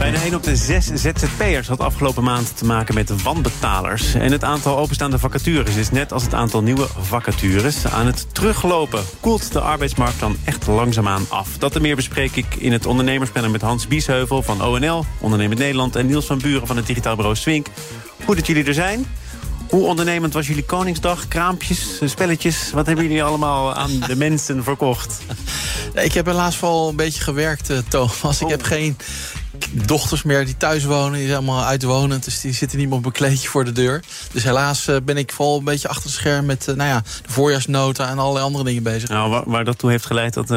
Bijna 1 op de 6 ZZP'ers had afgelopen maand te maken met wanbetalers. En het aantal openstaande vacatures is net als het aantal nieuwe vacatures aan het teruglopen. Koelt de arbeidsmarkt dan echt langzaamaan af? Dat en meer bespreek ik in het ondernemerspanel met Hans Biesheuvel van ONL, Ondernemend Nederland... en Niels van Buren van het digitaal bureau Swink. Goed dat jullie er zijn. Hoe ondernemend was jullie Koningsdag? Kraampjes, spelletjes? Wat hebben jullie allemaal aan de mensen verkocht? Ik heb helaas vooral een beetje gewerkt, uh, Thomas. Ik heb geen dochters meer die thuis wonen. Die zijn allemaal uitwonend, dus die zitten niet meer op een kleedje voor de deur. Dus helaas uh, ben ik vooral een beetje achter het scherm... met uh, nou ja, de voorjaarsnota en allerlei andere dingen bezig. Nou, waar, waar dat toe heeft geleid dat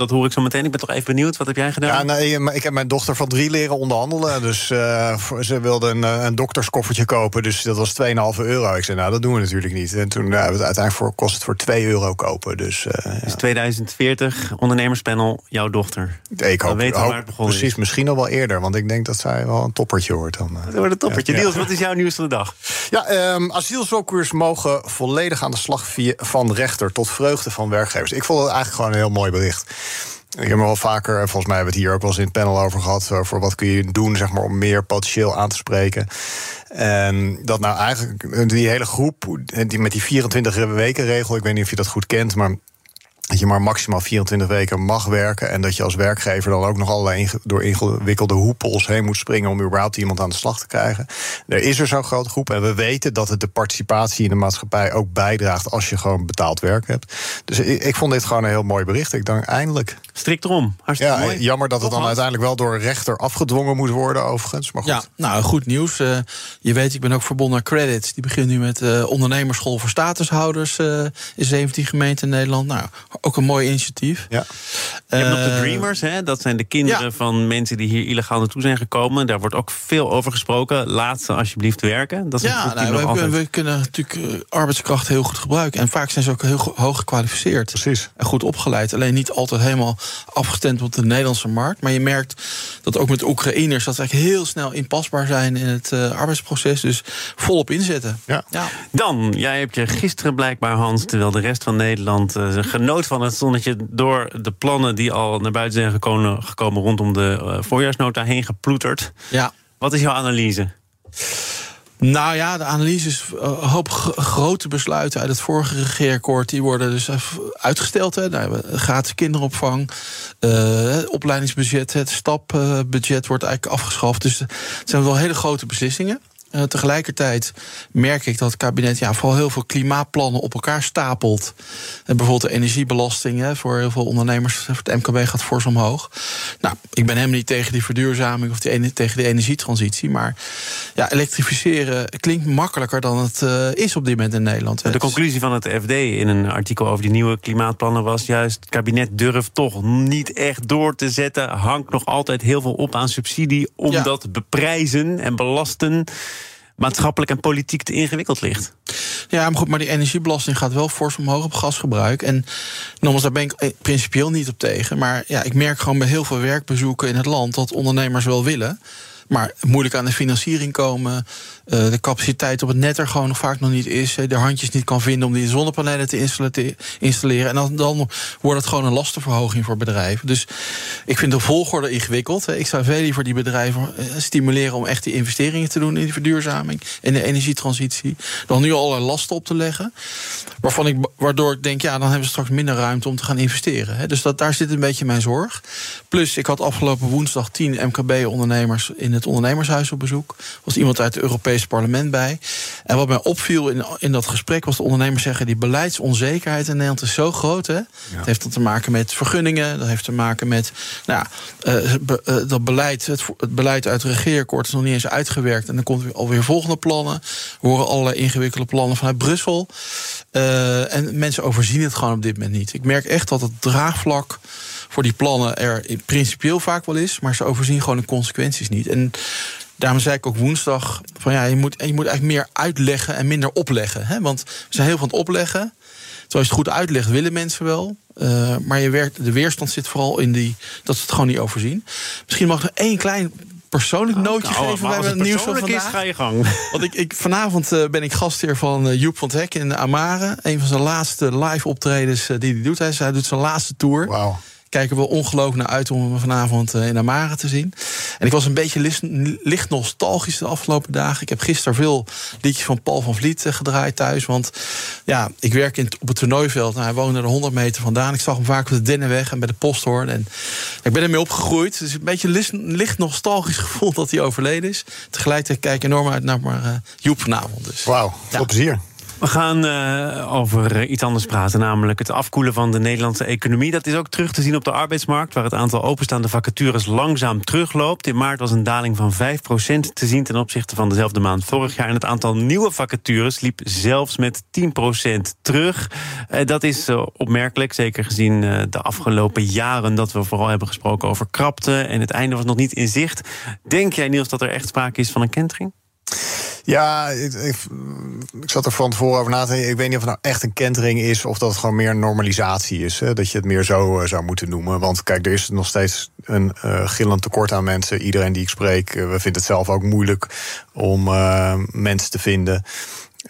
dat hoor ik zo meteen. Ik ben toch even benieuwd. Wat heb jij gedaan? Ja, nee, ik heb mijn dochter van drie leren onderhandelen. Dus uh, ze wilde een, een, dokterskoffertje kopen. Dus dat was 2,5 euro. Ik zei, nou, dat doen we natuurlijk niet. En toen uh, het uiteindelijk voor, kost het voor 2 euro kopen. Dus, uh, dus ja. 2040, ondernemerspanel, jouw dochter. Ik hoop, weten waar het begonnen precies, is. misschien al wel eerder. Want ik denk dat zij wel een toppertje wordt. Dan, dat wordt een toppertje. Ja, Niels, wat is jouw nieuws van de dag? Ja, um, asielzoekers mogen volledig aan de slag via, van rechter... tot vreugde van werkgevers. Ik vond het eigenlijk gewoon een heel mooi bericht. Ik heb me wel vaker, volgens mij hebben we het hier ook wel eens in het panel over gehad. Over wat kun je doen zeg maar, om meer potentieel aan te spreken. En dat nou eigenlijk die hele groep, die met die 24 weken regel, ik weet niet of je dat goed kent, maar dat je maar maximaal 24 weken mag werken. En dat je als werkgever dan ook nog allerlei door ingewikkelde hoepels heen moet springen om überhaupt iemand aan de slag te krijgen. Er is er zo'n grote groep. En we weten dat het de participatie in de maatschappij ook bijdraagt als je gewoon betaald werk hebt. Dus ik, ik vond dit gewoon een heel mooi bericht. Ik denk eindelijk. Strikt erom. Hartstikke ja, mooi. Jammer dat het dan uiteindelijk wel door een rechter afgedwongen moet worden, overigens. Maar goed. Ja, nou, goed nieuws. Uh, je weet, ik ben ook verbonden aan Credits. Die begint nu met uh, ondernemersschool voor statushouders uh, in 17 gemeenten in Nederland. Nou, ook een mooi initiatief. Ja. Je hebt nog de Dreamers, hè? dat zijn de kinderen ja. van mensen die hier illegaal naartoe zijn gekomen. Daar wordt ook veel over gesproken. Laat ze alsjeblieft werken. Dat is ja, nou, we, altijd... we, kunnen natuurlijk arbeidskracht heel goed gebruiken. En vaak zijn ze ook heel hoog gekwalificeerd. Precies. En goed opgeleid. Alleen niet altijd helemaal afgestemd op de Nederlandse markt. Maar je merkt dat ook met Oekraïners... dat ze eigenlijk heel snel inpasbaar zijn in het uh, arbeidsproces. Dus volop inzetten. Ja. ja. Dan, jij hebt je gisteren blijkbaar, Hans... terwijl de rest van Nederland uh, genoot van het zonnetje... door de plannen die al naar buiten zijn gekomen, gekomen rondom de uh, voorjaarsnota heen geploeterd. Ja. Wat is jouw analyse? Nou ja, de analyse is een hoop grote besluiten uit het vorige regeerakkoord. Die worden dus uitgesteld. Hè. Nou, gratis kinderopvang, uh, opleidingsbudget, het stapbudget wordt eigenlijk afgeschaft. Dus het zijn wel hele grote beslissingen. Uh, tegelijkertijd merk ik dat het kabinet ja, vooral heel veel klimaatplannen op elkaar stapelt. En bijvoorbeeld de energiebelasting hè, voor heel veel ondernemers, voor het MKB gaat fors omhoog. Nou, ik ben helemaal niet tegen die verduurzaming of die, tegen de energietransitie. Maar ja, elektrificeren klinkt makkelijker dan het uh, is op dit moment in Nederland. De conclusie van het FD in een artikel over die nieuwe klimaatplannen was juist: het kabinet durft toch niet echt door te zetten. Hangt nog altijd heel veel op aan subsidie, omdat ja. beprijzen en belasten maatschappelijk en politiek te ingewikkeld ligt. Ja, maar goed, maar die energiebelasting gaat wel fors omhoog op gasgebruik. En nogmaals, daar ben ik principieel niet op tegen. Maar ja, ik merk gewoon bij heel veel werkbezoeken in het land dat ondernemers wel willen. Maar moeilijk aan de financiering komen. Uh, de capaciteit op het net er gewoon vaak nog niet is. De handjes niet kan vinden om die zonnepanelen te installeren. En dan, dan wordt het gewoon een lastenverhoging voor bedrijven. Dus ik vind de volgorde ingewikkeld. Ik zou veel liever die bedrijven stimuleren om echt die investeringen te doen in die verduurzaming en de energietransitie. Dan nu allerlei lasten op te leggen. Waarvan ik, waardoor ik denk, ja, dan hebben we straks minder ruimte om te gaan investeren. Dus dat, daar zit een beetje mijn zorg. Plus, ik had afgelopen woensdag 10 MKB-ondernemers in het ondernemershuis op bezoek. Was iemand uit het Europese parlement bij. En wat mij opviel in, in dat gesprek was de ondernemers zeggen: die beleidsonzekerheid in Nederland is zo groot. Hè? Ja. Dat heeft te maken met vergunningen. Dat heeft te maken met nou, uh, be, uh, dat beleid. Het, het, beleid uit het regeerakkoord is nog niet eens uitgewerkt. En dan komt weer alweer volgende plannen. We horen allerlei ingewikkelde plannen vanuit Brussel. Uh, en mensen overzien het gewoon op dit moment niet. Ik merk echt dat het draagvlak voor die plannen er principieel vaak wel is, maar ze overzien gewoon de consequenties niet. En daarom zei ik ook woensdag: van ja, je moet, je moet eigenlijk meer uitleggen en minder opleggen. Hè? Want we zijn heel veel aan het opleggen. Zoals je het goed uitlegt, willen mensen wel. Uh, maar je werkt, de weerstand zit vooral in die, dat ze het gewoon niet overzien. Misschien mag ik nog één klein persoonlijk oh, nootje nou, geven bij het nieuws van vandaag. Is, ga je gang. Want ik, ik, vanavond uh, ben ik gastheer van uh, Joep van het Hek in de Amare. Een van zijn laatste live optredens die hij doet. Hij, hij doet zijn laatste tour. Wauw kijken we ongelooflijk naar uit om hem vanavond eh, in Amare te zien. En ik was een beetje licht nostalgisch de afgelopen dagen. Ik heb gisteren veel liedjes van Paul van Vliet eh, gedraaid thuis. Want ja, ik werk in, op het toernooiveld. Nou, hij woonde er 100 meter vandaan. Ik zag hem vaak op de Dennenweg en bij de Posthoorn. En ik ben ermee opgegroeid. Dus een beetje licht, licht nostalgisch gevoel dat hij overleden is. Tegelijkertijd kijk ik enorm uit naar maar, uh, Joep vanavond. Dus. Wauw, veel plezier. We gaan uh, over iets anders praten, namelijk het afkoelen van de Nederlandse economie. Dat is ook terug te zien op de arbeidsmarkt, waar het aantal openstaande vacatures langzaam terugloopt. In maart was een daling van 5% te zien ten opzichte van dezelfde maand vorig jaar. En het aantal nieuwe vacatures liep zelfs met 10% terug. Uh, dat is uh, opmerkelijk, zeker gezien de afgelopen jaren dat we vooral hebben gesproken over krapte. En het einde was nog niet in zicht. Denk jij, Niels, dat er echt sprake is van een kentering? Ja, ik, ik, ik, zat er van tevoren over na te denken. Ik weet niet of het nou echt een kentering is of dat het gewoon meer normalisatie is. Hè? Dat je het meer zo uh, zou moeten noemen. Want kijk, er is nog steeds een uh, gillend tekort aan mensen. Iedereen die ik spreek, uh, we vinden het zelf ook moeilijk om mensen te vinden.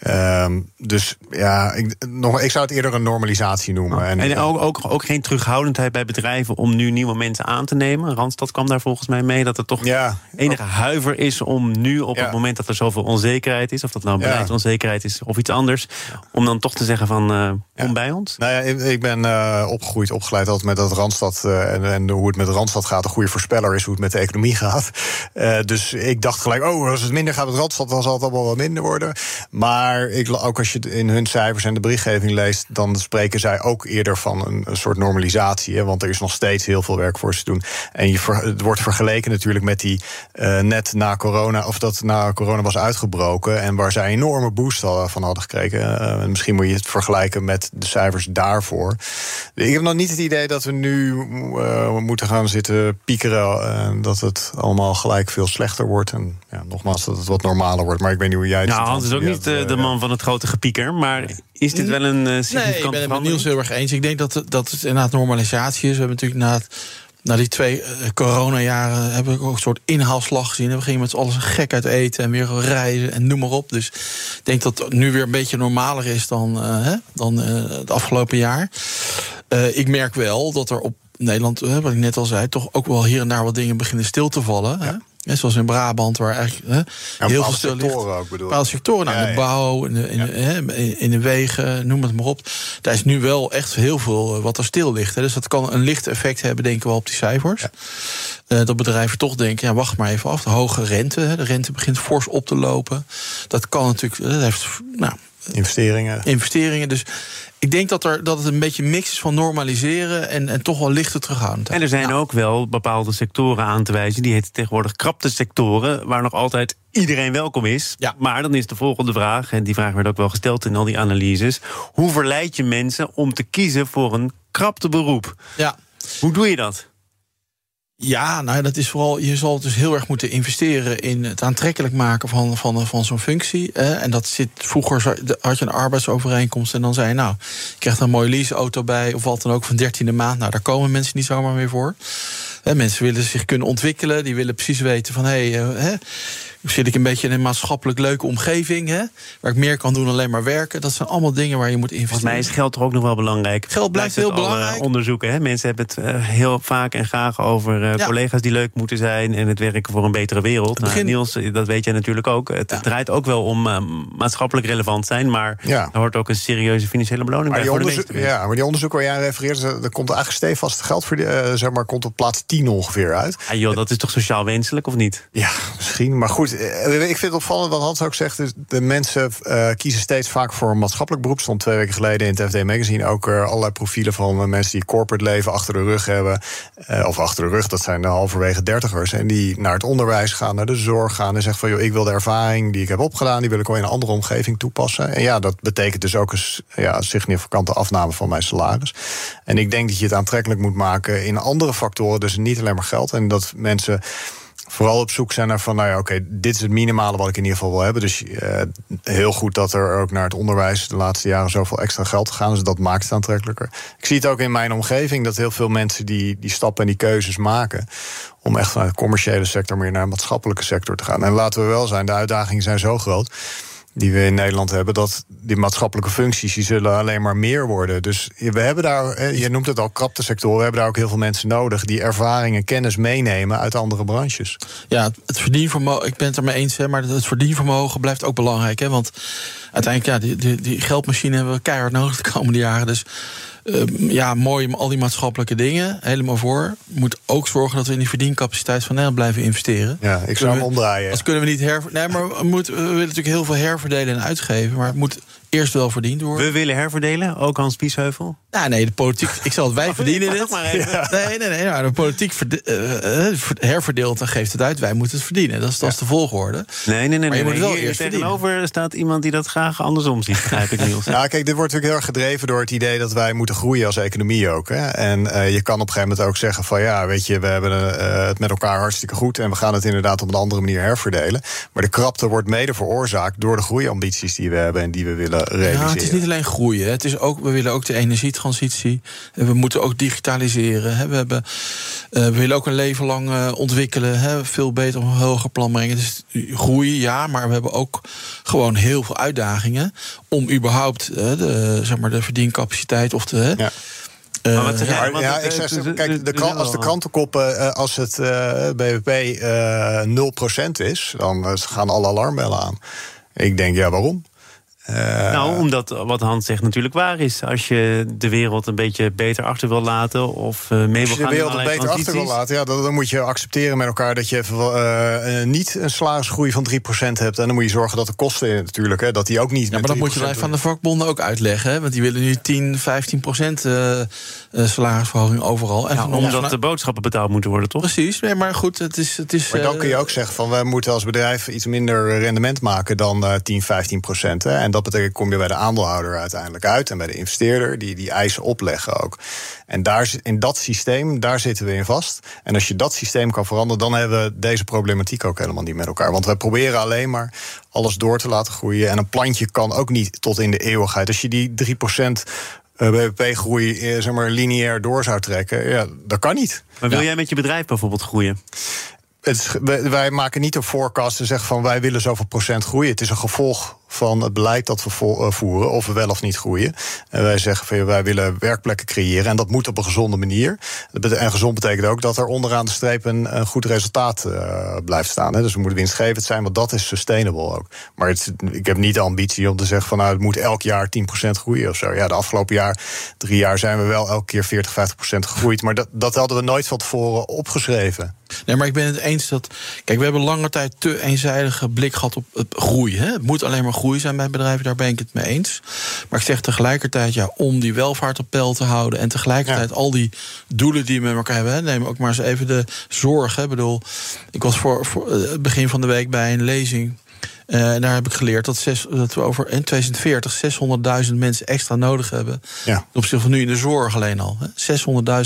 Um, dus ja, ik, nog, ik zou het eerder een normalisatie noemen. Oh. En, en ook, ook, ook, geen terughoudendheid bij bedrijven om nu nieuwe mensen aan te nemen. Randstad kwam daar volgens mij mee dat er toch ja, enige huiver is om nu op het moment dat er zoveel onzekerheid is, of dat nou beleidsonzekerheid is of iets anders, om dan toch te zeggen van uh, kom bij ons. Nou ja, ik ben uh, opgegroeid, opgeleid altijd met dat Randstad uh, en, en, hoe het met Randstad gaat. Een goede voorspeller is hoe het met de economie gaat. dus ik dacht gelijk, oh, als het minder gaat met Randstad, dan zal het allemaal wat minder worden. Maar maar ik, ook als je in hun cijfers en de berichtgeving leest, dan spreken zij ook eerder van een, een soort normalisatie. Hè, want er is nog steeds heel veel werk voor ze te doen. En je het wordt vergeleken natuurlijk met die uh, net na corona, of dat na corona was uitgebroken. En waar zij een enorme boost van hadden gekregen. Uh, misschien moet je het vergelijken met de cijfers daarvoor. Ik heb nog niet het idee dat we nu uh, moeten gaan zitten piekeren. dat het allemaal gelijk veel slechter wordt. En ja, nogmaals, dat het wat normaler wordt. Maar ik weet niet hoe jij het Nou, Hans is ook niet de man van het grote gepieker. Maar is dit wel een uh, Nee, ik ben het met Niels heel erg eens. Ik denk dat, dat het inderdaad normalisatie is. We hebben natuurlijk na, na die twee uh, coronajaren... hebben we ook een soort inhaalslag gezien. We gingen met z'n allen gek uit eten en weer reizen en noem maar op. Dus ik denk dat het nu weer een beetje normaler is dan, uh, hè, dan het afgelopen jaar. ik merk wel dat er op Nederland, wat ik net al zei... toch ook wel hier en daar wat dingen beginnen stil te vallen. Ja. Hè? Ja, zoals in Brabant, waar eigenlijk hè, heel veel ligt. Ook, bedoel bepaalde sectoren, nou, de bouw, in de, in, de, in de wegen, noem het maar op. Daar is nu wel echt heel veel eh, wat er stil ligt. Hè. Dus dat kan een licht effect hebben, denken we, op die cijfers. Uh, dat bedrijven toch denken, ja, wacht maar even af. De hoge rente, hè, de rente begint fors op te lopen. Dat kan natuurlijk, dat heeft, nou, investeringen. Investeringen, dus ik denk dat, er, dat het een beetje mix is van normaliseren en, en toch wel lichter terughouden. En er zijn ook wel bepaalde sectoren aan te wijzen. Die heten tegenwoordig krapte sectoren, waar nog altijd iedereen welkom is. Ja. Maar dan is de volgende vraag, en die vraag werd ook wel gesteld in al die analyses: hoe verleid je mensen om te kiezen voor een krapte beroep? Ja. Hoe doe je dat? Ja, nou, dat is vooral. Je zal dus heel erg moeten investeren in het aantrekkelijk maken van, van, van zo'n functie. En dat zit. Vroeger had je een arbeidsovereenkomst en dan zei je, nou, je krijgt een mooie leaseauto bij, of wat dan ook van dertiende maand. Nou, daar komen mensen niet zomaar meer voor. Hè, mensen willen zich kunnen ontwikkelen, die willen precies weten van hé. Hey, uh, zit ik een beetje in een maatschappelijk leuke omgeving, hè, waar ik meer kan doen dan alleen maar werken. Dat zijn allemaal dingen waar je moet investeren. Volgens mij is geld toch ook nog wel belangrijk. Geld blijft heel belangrijk. Onderzoeken, hè? mensen hebben het uh, heel vaak en graag over uh, ja. collega's die leuk moeten zijn en het werken voor een betere wereld. Nou, begin... Niels, dat weet jij natuurlijk ook. Het ja. draait ook wel om uh, maatschappelijk relevant zijn, maar ja. er hoort ook een serieuze financiële beloning maar bij. Die onderzoek, ja, maar die onderzoek waar jij refereert, er komt eigenlijk stevast geld voor, die, zeg maar, komt op plaats 10 ongeveer uit. Ja, joh, dat is toch sociaal wenselijk of niet? Ja, misschien. Maar goed, ik vind het opvallend wat Hans ook zegt. Is de mensen uh, kiezen steeds vaak voor een maatschappelijk beroep. Stond twee weken geleden in het FD Magazine ook uh, allerlei profielen van mensen die corporate leven achter de rug hebben. of achter de rug, dat zijn halverwege dertigers. En die naar het onderwijs gaan, naar de zorg gaan. En zeggen van joh, ik wil de ervaring die ik heb opgedaan, die wil ik wel in een andere omgeving toepassen. En ja, dat betekent dus ook een ja, significante afname van mijn salaris. En ik denk dat je het aantrekkelijk moet maken in andere factoren. Dus niet alleen maar geld. En dat mensen vooral op zoek zijn naar van, nou ja, oké, dit is het minimale wat ik in ieder geval wil hebben. Dus uh, heel goed dat er ook naar het onderwijs de laatste jaren zoveel extra geld gegaan is. Dus dat maakt het aantrekkelijker. Ik zie het ook in mijn omgeving dat heel veel mensen die, die stappen en die keuzes maken. Om echt vanuit de commerciële sector meer naar de maatschappelijke sector te gaan. En laten we wel zijn, de uitdagingen zijn zo groot die we in Nederland hebben, dat die maatschappelijke functies die zullen alleen maar meer worden. Dus we hebben daar, je noemt het al sector, we hebben daar ook heel veel mensen nodig die ervaring en kennis meenemen uit andere branches. Ja, het verdienvermogen, ik ben het er mee eens, hè, maar het verdienvermogen blijft ook belangrijk. Hè, want uiteindelijk, ja, die, die, die geldmachine hebben we keihard nodig de komende jaren. Dus Ehm, ja, mooi, al die maatschappelijke dingen, helemaal voor. Moet ook zorgen dat we in die verdiencapaciteit van Nederland blijven investeren. Ja, ik zou hem omdraaien. Als kunnen we niet her... Nee, maar we, moeten, we willen natuurlijk heel veel herverdelen en uitgeven. Maar het moet eerst wel verdiend worden. We willen herverdelen, ook Hans Biesheuvel? Nou, nee, de politiek. Ik zal het wij verdienen dit. Maar even. Nee, nee, nee. Nou, de politiek uh, herverdeelt en geeft het uit. Wij moeten het verdienen. Dat is, dat is de volgorde. Nee, nee, nee. Maar je moet wel eerst tegenover staat iemand die dat graag andersom ziet, begrijp ik, Niels. Ja, kijk, dit wordt natuurlijk heel erg gedreven door het idee dat wij moeten groeien als economie ook. Hè. En uh, je kan op een gegeven moment ook zeggen van ja, weet je, we hebben uh, het met elkaar hartstikke goed en we gaan het inderdaad op een andere manier herverdelen. Maar de krapte wordt mede veroorzaakt door de groeiambities die we hebben en die we willen realiseren. Ja, het is niet alleen groeien. Het is ook, we willen ook de energietransitie. We moeten ook digitaliseren. We, hebben, uh, we willen ook een leven lang uh, ontwikkelen. Hè. Veel beter op een hoger plan brengen. Dus groeien, ja, maar we hebben ook gewoon heel veel uitdagingen om überhaupt uh, de, zeg maar, de verdiencapaciteit of de. Ja. Uh, wat ja, ja, ik zeg, kijk, de krant, als de krantenkoppen, uh, als het uh, BBP 0% is, dan gaan alle alarmbellen aan. Ik denk, ja, waarom? Uh, nou, omdat wat Hans zegt natuurlijk waar is. Als je de wereld een beetje beter achter wil laten of uh, mee wil gaan. Als je de wereld een beter achter wil laten, ja, dan, dan, moet je accepteren met elkaar dat je even, uh, niet een salarisgroei van 3% hebt. En dan moet je zorgen dat de kosten natuurlijk, hè, dat die ook niet. Ja, maar dat moet je bij van de vakbonden ook uitleggen. Hè, want die willen nu 10, 15% salarisverhoging overal. En ja, omdat de boodschappen betaald moeten worden, toch? Precies, nee, maar goed, het is. Het is maar dan kun je ook zeggen van we moeten als bedrijf iets minder rendement maken dan 10, 15%. Hè, en dat betekent, kom je bij de aandeelhouder uiteindelijk uit en bij de investeerder, die die eisen opleggen ook. En daar, in dat systeem, daar zitten we in vast. En als je dat systeem kan veranderen, dan hebben we deze problematiek ook helemaal niet met elkaar. Want wij proberen alleen maar alles door te laten groeien. En een plantje kan ook niet tot in de eeuwigheid. Als je die 3% bbp-groei eh, zeg maar, lineair door zou trekken, ja, dat kan niet. Maar wil jij met je bedrijf bijvoorbeeld groeien? Het wij maken niet een forecast en zeggen van wij willen zoveel procent groeien. Het is een gevolg van het beleid dat we eh, voeren, of we wel of niet groeien. En wij zeggen van wij willen werkplekken creëren en dat moet op een gezonde manier. En gezond betekent ook dat er onderaan de streep een, een goed resultaat uh, blijft staan. Hè. Dus we moeten winstgevend zijn, want dat is sustainable ook. Maar het, ik heb niet de ambitie om te zeggen van nou het moet elk jaar 10% groeien of zo. Ja, de afgelopen jaar, drie jaar zijn we wel elke keer 40, 50% gegroeid. Maar dat, dat hadden we nooit van tevoren opgeschreven. Nee, maar ik ben het eens dat. Kijk, we hebben lange tijd te eenzijdige blik gehad op het groei. Hè? Het moet alleen maar groei zijn bij bedrijven, daar ben ik het mee eens. Maar ik zeg tegelijkertijd, ja, om die welvaart op peil te houden en tegelijkertijd al die doelen die we met elkaar hebben, neem ook maar eens even de zorg. Hè. Ik bedoel, ik was voor, voor uh, begin van de week bij een lezing uh, en daar heb ik geleerd dat, zes, dat we over in 2040 600.000 mensen extra nodig hebben. Ja. Ten opzichte van nu in de zorg alleen al.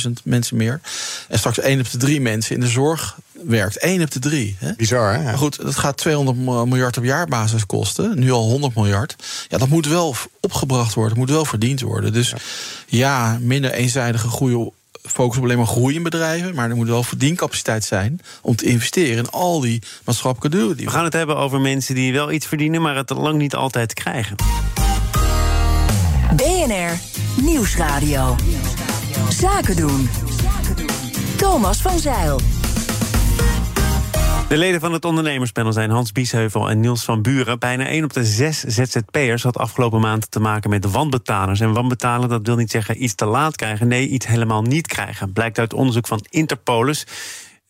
600.000 mensen meer. En straks 1 op de 3 mensen in de zorg werkt. 1 op de 3. Hè? Bizar, hè? Maar goed, dat gaat 200 miljard op jaarbasis kosten. Nu al 100 miljard. Ja, dat moet wel opgebracht worden. moet wel verdiend worden. Dus ja, ja minder eenzijdige groei focus op alleen maar groei in bedrijven. Maar er moet wel verdiencapaciteit zijn om te investeren in al die maatschappelijke doelen. We gaan het hebben over mensen die wel iets verdienen, maar het lang niet altijd krijgen. BNR Nieuwsradio. Zaken doen. Thomas van Zeil. De leden van het ondernemerspanel zijn Hans Biesheuvel en Niels van Buren. Bijna 1 op de 6 ZZP'ers had afgelopen maand te maken met wanbetalers. En wanbetalen, dat wil niet zeggen iets te laat krijgen. Nee, iets helemaal niet krijgen. Blijkt uit onderzoek van Interpolis.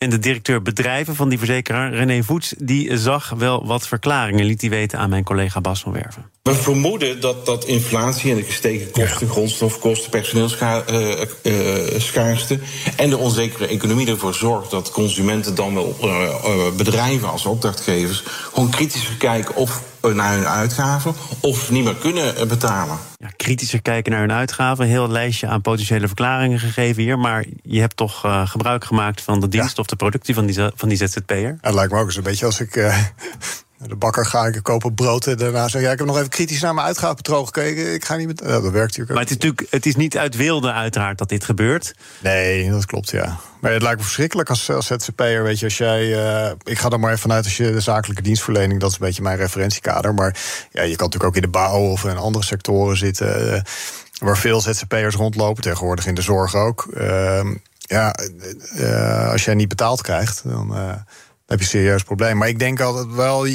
En de directeur bedrijven van die verzekeraar, René Voets, die zag wel wat verklaringen, liet hij weten aan mijn collega Bas van Werven. We vermoeden dat, dat inflatie en de gestegen kosten, ja. grondstofkosten, personeelsschaarste uh, uh, en de onzekere economie ervoor zorgt dat consumenten dan wel uh, bedrijven als opdrachtgevers gewoon kritisch kijken of naar hun uitgaven of niet meer kunnen betalen. Ja, kritischer kijken naar hun uitgaven. Een heel lijstje aan potentiële verklaringen gegeven hier. Maar je hebt toch uh, gebruik gemaakt van de dienst of de productie van die, van die ZZP'er? Het lijkt me ook eens een beetje als ik. Uh, de bakker ga ik kopen brood en daarna zeg ja, ik heb nog even kritisch naar mijn uitgavenpatroon gekeken. Ik ga niet met. Ja, dat werkt natuurlijk. Maar het is natuurlijk, het is niet uit wilde uiteraard dat dit gebeurt. Nee, dat klopt ja. Maar het lijkt me verschrikkelijk als, als ZZP'er. Weet je, als jij. Uh, ik ga er maar even vanuit als je de zakelijke dienstverlening, dat is een beetje mijn referentiekader. Maar ja, je kan natuurlijk ook in de bouw of in andere sectoren zitten. Uh, waar veel ZZP'ers rondlopen, tegenwoordig in de zorg ook. Uh, ja, uh, als jij niet betaald krijgt, dan heb je een serieus probleem. Maar ik denk altijd wel.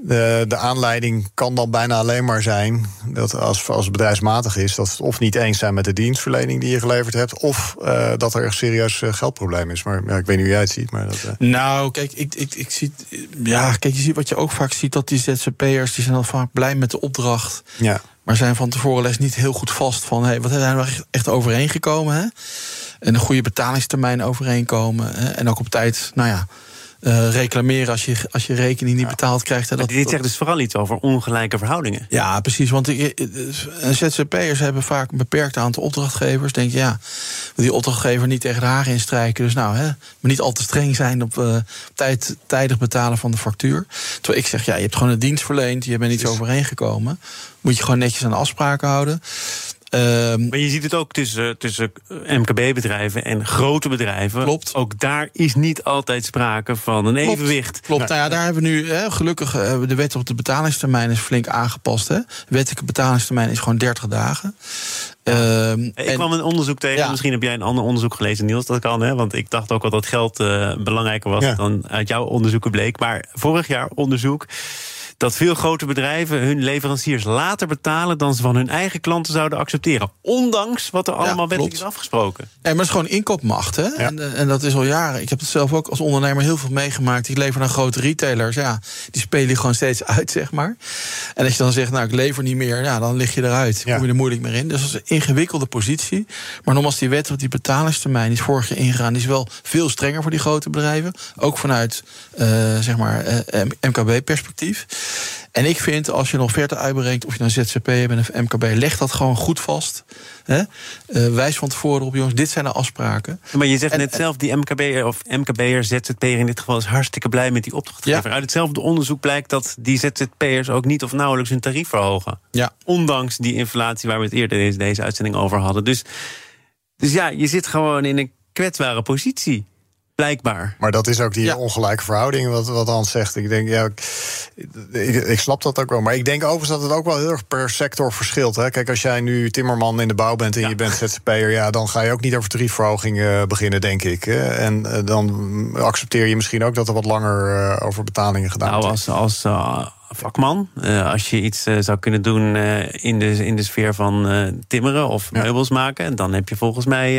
De, de aanleiding kan dan bijna alleen maar zijn dat als, als het bedrijfsmatig is, dat het of niet eens zijn met de dienstverlening die je geleverd hebt, of uh, dat er een serieus geldprobleem is. Maar ja, ik weet niet hoe jij het ziet. Maar dat, uh... Nou, kijk, ik, ik, ik zie. Ja, kijk, je ziet wat je ook vaak ziet, dat die ZZP'ers die zijn dan vaak blij met de opdracht. Ja. Maar zijn van tevoren les niet heel goed vast van hey, wat zijn we echt, echt overeengekomen? Hè? En een goede betalingstermijn overeenkomen. Hè? En ook op tijd, nou ja. Uh, reclameren als je, als je rekening niet betaald krijgt. Dat, dit zegt dus vooral iets over ongelijke verhoudingen. Ja, precies. Want ZZP'ers hebben vaak een beperkt aantal opdrachtgevers. Denk je, ja, die opdrachtgever niet tegen de hagen instrijken. Dus nou, hè, maar niet al te streng zijn op uh, tijd, tijdig betalen van de factuur. Terwijl ik zeg, ja, je hebt gewoon een dienst verleend, je bent iets overeengekomen. Moet je gewoon netjes aan de afspraken houden. Um, maar je ziet het ook tussen, tussen MKB-bedrijven en grote bedrijven. Klopt. Ook daar is niet altijd sprake van een klopt, evenwicht. Klopt. Nou ja, daar hebben we nu hè, gelukkig uh, de wet op de betalingstermijn is flink aangepast. Hè. De wettelijke betalingstermijn is gewoon 30 dagen. Uh, ik en, kwam een onderzoek tegen. Ja. Misschien heb jij een ander onderzoek gelezen, Niels. Dat kan, hè? Want ik dacht ook al dat geld uh, belangrijker was ja. dan uit jouw onderzoeken bleek. Maar vorig jaar onderzoek dat veel grote bedrijven hun leveranciers later betalen dan ze van hun eigen klanten zouden accepteren. Ondanks wat er allemaal ja, wettelijk is afgesproken. Ja, maar het is gewoon inkoopmacht. Hè? Ja. En, en, dat is al jaren. Ik heb het zelf ook als ondernemer heel veel meegemaakt. Ik lever aan grote retailers. Ja, die spelen gewoon steeds uit, zeg maar. En als je dan zegt, nou, ik lever niet meer, ja, dan lig je eruit. Kom je er moeilijk meer in. Dus dat is een ingewikkelde positie. Maar nogmaals, die wet op die betalingstermijn is vorig jaar ingegaan. Die is wel veel strenger voor die grote bedrijven. Ook vanuit, uh, zeg maar, uh, MKB-perspectief. En ik vind, als je nog verder uitbrengt, of je nou ZZP bent of MKB, leg dat gewoon goed vast. Hè? Uh, wijs van tevoren op, jongens, dit zijn de afspraken. Maar je zegt en, net zelf, die MKB'er of MKB'er, ZZP'er in dit geval is hartstikke blij met die opdrachtgever. Ja. Uit hetzelfde onderzoek blijkt dat die ZZP'ers ook niet of nauwelijks hun tarief verhogen. Ja. Ondanks die inflatie waar we het eerder deze, deze uitzending over hadden. Dus, dus ja, je zit gewoon in een kwetsbare positie. Blijkbaar. Maar dat is ook die ja. ongelijke verhouding, wat, wat Hans zegt. Ik denk, ja, ik, ik, snap dat ook wel. Maar ik denk overigens dat het ook wel heel erg per sector verschilt. Hè. Kijk, als jij nu timmerman in de bouw bent en ja. je bent ZZP'er... ja, dan ga je ook niet over tariefverhoging uh, beginnen, denk ik. En uh, dan accepteer je misschien ook dat er wat langer uh, over betalingen gedaan nou, wordt. Als, als vakman. Uh, als je iets uh, zou kunnen doen uh, in, de, in de sfeer van timmeren of ja. meubels maken, dan heb je volgens mij.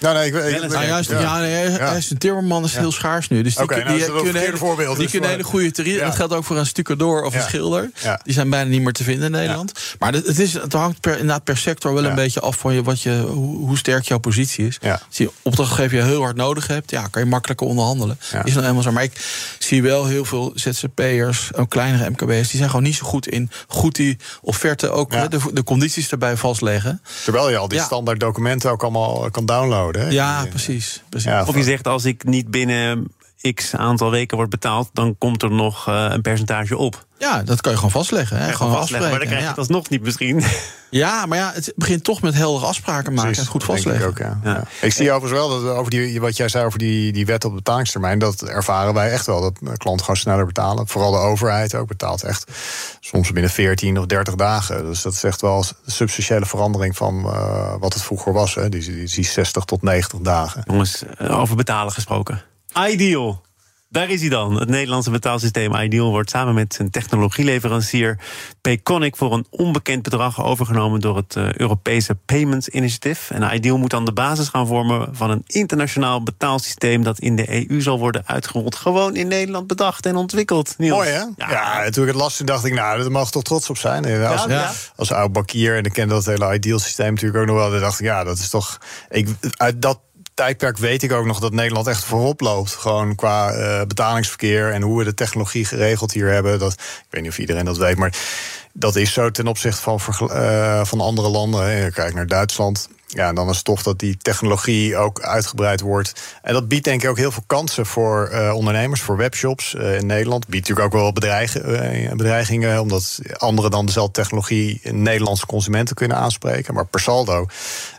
nou, nee, ik, ik, ik, nou, juist, ja. ja, nee, ja. Een timmerman is heel schaars nu. Dus die, okay, nou, die, die kunnen, hele, voorbeeld, die dus kunnen hele goede tarief. Dat geldt ook voor een stucador of een schilder. Die zijn bijna niet meer te vinden in Nederland. Maar het, is, het hangt per, inderdaad per sector wel een beetje af van je, wat je, hoe, hoe sterk jouw positie is. Als je opdrachtgever je heel hard nodig hebt, ja, kan je makkelijker onderhandelen. Is dan helemaal zo. Maar ik zie wel heel veel ZZP'ers, ook kleinere Die zijn gewoon niet zo goed in goed die offerte ook ja. de, de, condities erbij vastleggen. Terwijl je al die ja. standaard documenten ook allemaal kan downloaden. Hè? Ja, precies. precies. Ja, of je zegt als ik niet binnen x aantal weken wordt betaald, dan komt er nog uh, een percentage op. Ja, dat kan je gewoon vastleggen. Hè? Ja, gewoon vastleggen, maar dan krijg je het alsnog niet misschien. Ja, maar ja, het begint toch met heldere afspraken maken Precies, en goed vastleggen. Ik, ook, ja. Ja. ik zie overigens wel dat over die, wat jij zei over die, die wet op betalingstermijn, dat ervaren wij echt wel. Dat klanten gewoon sneller betalen. Vooral de overheid ook betaalt echt soms binnen 14 of 30 dagen. Dus dat is echt wel een substantiële verandering van uh, wat het vroeger was. Hè. Die, die, die 60 tot 90 dagen. Jongens, over betalen gesproken. Ideal. Daar is hij dan. Het Nederlandse betaalsysteem Ideal wordt samen met zijn technologieleverancier Payconic voor een onbekend bedrag overgenomen door het uh, Europese Payments Initiative. En Ideal moet dan de basis gaan vormen van een internationaal betaalsysteem dat in de EU zal worden uitgerold. Gewoon in Nederland bedacht en ontwikkeld. Niels. Mooi hè? Ja. ja, toen ik het las, dacht ik, nou, daar mag toch trots op zijn. Als, ja, ja. als oud bankier en ik ken dat hele Ideal systeem natuurlijk ook nog wel. Dacht ik, ja, dat is toch. Ik, uit dat tijdperk weet ik ook nog dat Nederland echt voorop loopt. Gewoon qua uh, betalingsverkeer en hoe we de technologie geregeld hier hebben. Dat, ik weet niet of iedereen dat weet, maar dat is zo ten opzichte van, uh, van andere landen. Kijk naar Duitsland. Ja, en dan is het tof dat die technologie ook uitgebreid wordt. En dat biedt denk ik ook heel veel kansen voor uh, ondernemers, voor webshops uh, in Nederland. Biedt natuurlijk ook wel bedreigen, uh, bedreigingen, omdat anderen dan dezelfde technologie in Nederlandse consumenten kunnen aanspreken. Maar per saldo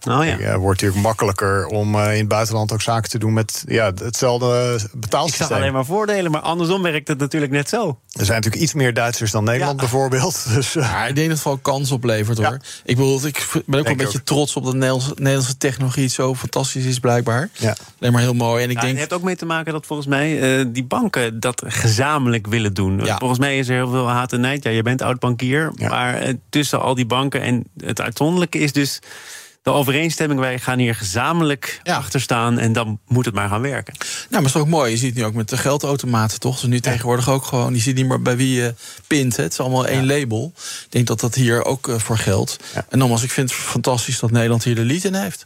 oh, ja. wordt natuurlijk makkelijker om in het buitenland ook zaken te doen met ja, hetzelfde betaalsysteem. Ik zag alleen maar voordelen, maar andersom werkt het natuurlijk net zo. Er zijn natuurlijk iets meer Duitsers dan Nederland ja. bijvoorbeeld. Dus, ja, ik denk dat het vooral kans oplevert hoor. Ik, bedoel, ik ben ook wel een beetje trots op dat Nederland Nederlandse, technologie zo fantastisch is, blijkbaar. Ja. Alleen maar heel mooi. En ik ja, denk... Het heeft ook mee te maken dat volgens mij uh, die banken dat gezamenlijk willen doen. Ja. Volgens mij is er heel veel haat en nijd. Ja, je bent oud-bankier. Maar uh, tussen al die banken en het uitzonderlijke is dus de overeenstemming, wij gaan hier gezamenlijk ja. achter staan en dan moet het maar gaan werken. Nou, maar het is ook mooi. Je ziet nu ook met de geldautomaten, toch? Dus nu tegenwoordig ook gewoon, je ziet niet meer bij wie je pint. Hè. Het is allemaal één label. Ik denk dat dat hier ook uh, voor geldt. En nogmaals, ik vind het fantastisch dat Nederland hier de lead in heeft.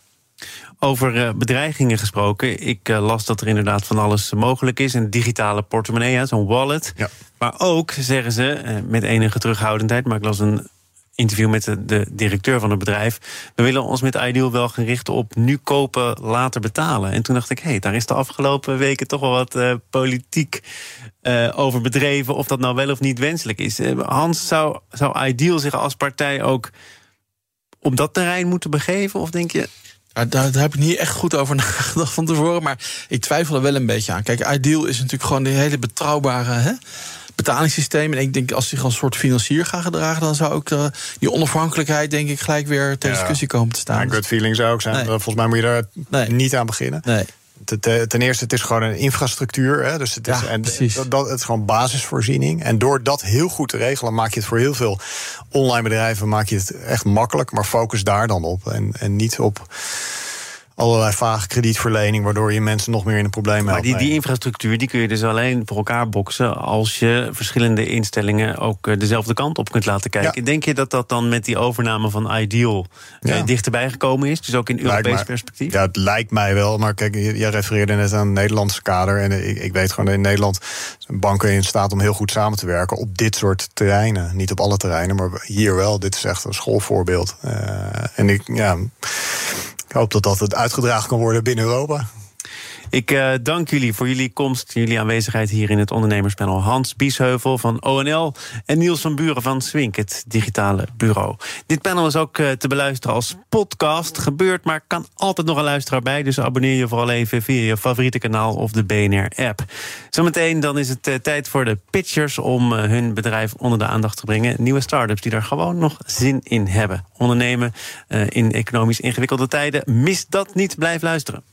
Over uh, bedreigingen gesproken. Ik uh, las dat er inderdaad van alles mogelijk is. Een digitale portemonnee, zo'n wallet. Ja. Maar ook, zeggen ze, met enige terughoudendheid... maar ik las een interview met de, de, directeur van het bedrijf. We willen ons met Ideal wel gaan op nu kopen, later betalen. En toen dacht ik, hé, hey, daar is de afgelopen weken toch wel wat uh, politiek uh, over bedreven. Of dat nou wel of niet wenselijk is. Uh, Hans, zou, zou Ideal zich als partij ook op dat terrein moeten begeven? Of denk je. daar, daar, heb ik niet echt goed over nagedacht van tevoren. Maar ik twijfel er wel een beetje aan. Kijk, Ideal is natuurlijk gewoon die hele betrouwbare. Hè? Betalingssysteem. En ik denk, als zich als soort financier gaat gedragen, dan zou ook uh, die onafhankelijkheid, denk ik, gelijk weer ter discussie komen te staan. Ja, gut feeling zou ook zijn. Nee. Volgens mij moet je daar niet aan beginnen. Nee. Ten eerste, het is gewoon een infrastructuur. Hè, dus het is, ja, en dat, het is gewoon basisvoorziening. En door dat heel goed te regelen, maak je het voor heel veel online bedrijven maak je het echt makkelijk. Maar focus daar dan op. En, en niet op allerlei vage kredietverlening, waardoor je mensen nog meer in een probleem helpt. Maar die, die infrastructuur die kun je dus alleen voor elkaar boksen als je verschillende instellingen ook eh, dezelfde kant op kunt laten kijken. Denk je dat dat dan met die overname van Ideal eh, dichterbij gekomen is? Dus ook in Europees perspectief? Ja, het lijkt mij wel. Maar kijk, jij refereerde net aan het Nederlandse kader. En ik, ik weet gewoon dat in Nederland zijn banken in staat om heel goed samen te werken op dit soort terreinen. Niet op alle terreinen, maar hier wel. Dit is echt een schoolvoorbeeld. Uh, en ik, ja. Ik hoop dat dat het uitgedragen kan worden binnen Europa. Ik uh, dank jullie voor jullie komst, jullie aanwezigheid hier in het ondernemerspanel. Hans Biesheuvel van ONL en Niels van Buren van Swink, het digitale bureau. Dit panel is ook uh, te beluisteren als podcast. Gebeurt, maar kan altijd nog een luisteraar bij. Dus abonneer je vooral even via je favoriete kanaal of de BNR-app. Zometeen dan is het uh, tijd voor de pitchers om hun bedrijf onder de aandacht te brengen. Nieuwe start-ups die daar gewoon nog zin in hebben. Ondernemen in economisch ingewikkelde tijden. Mis dat niet, blijf luisteren.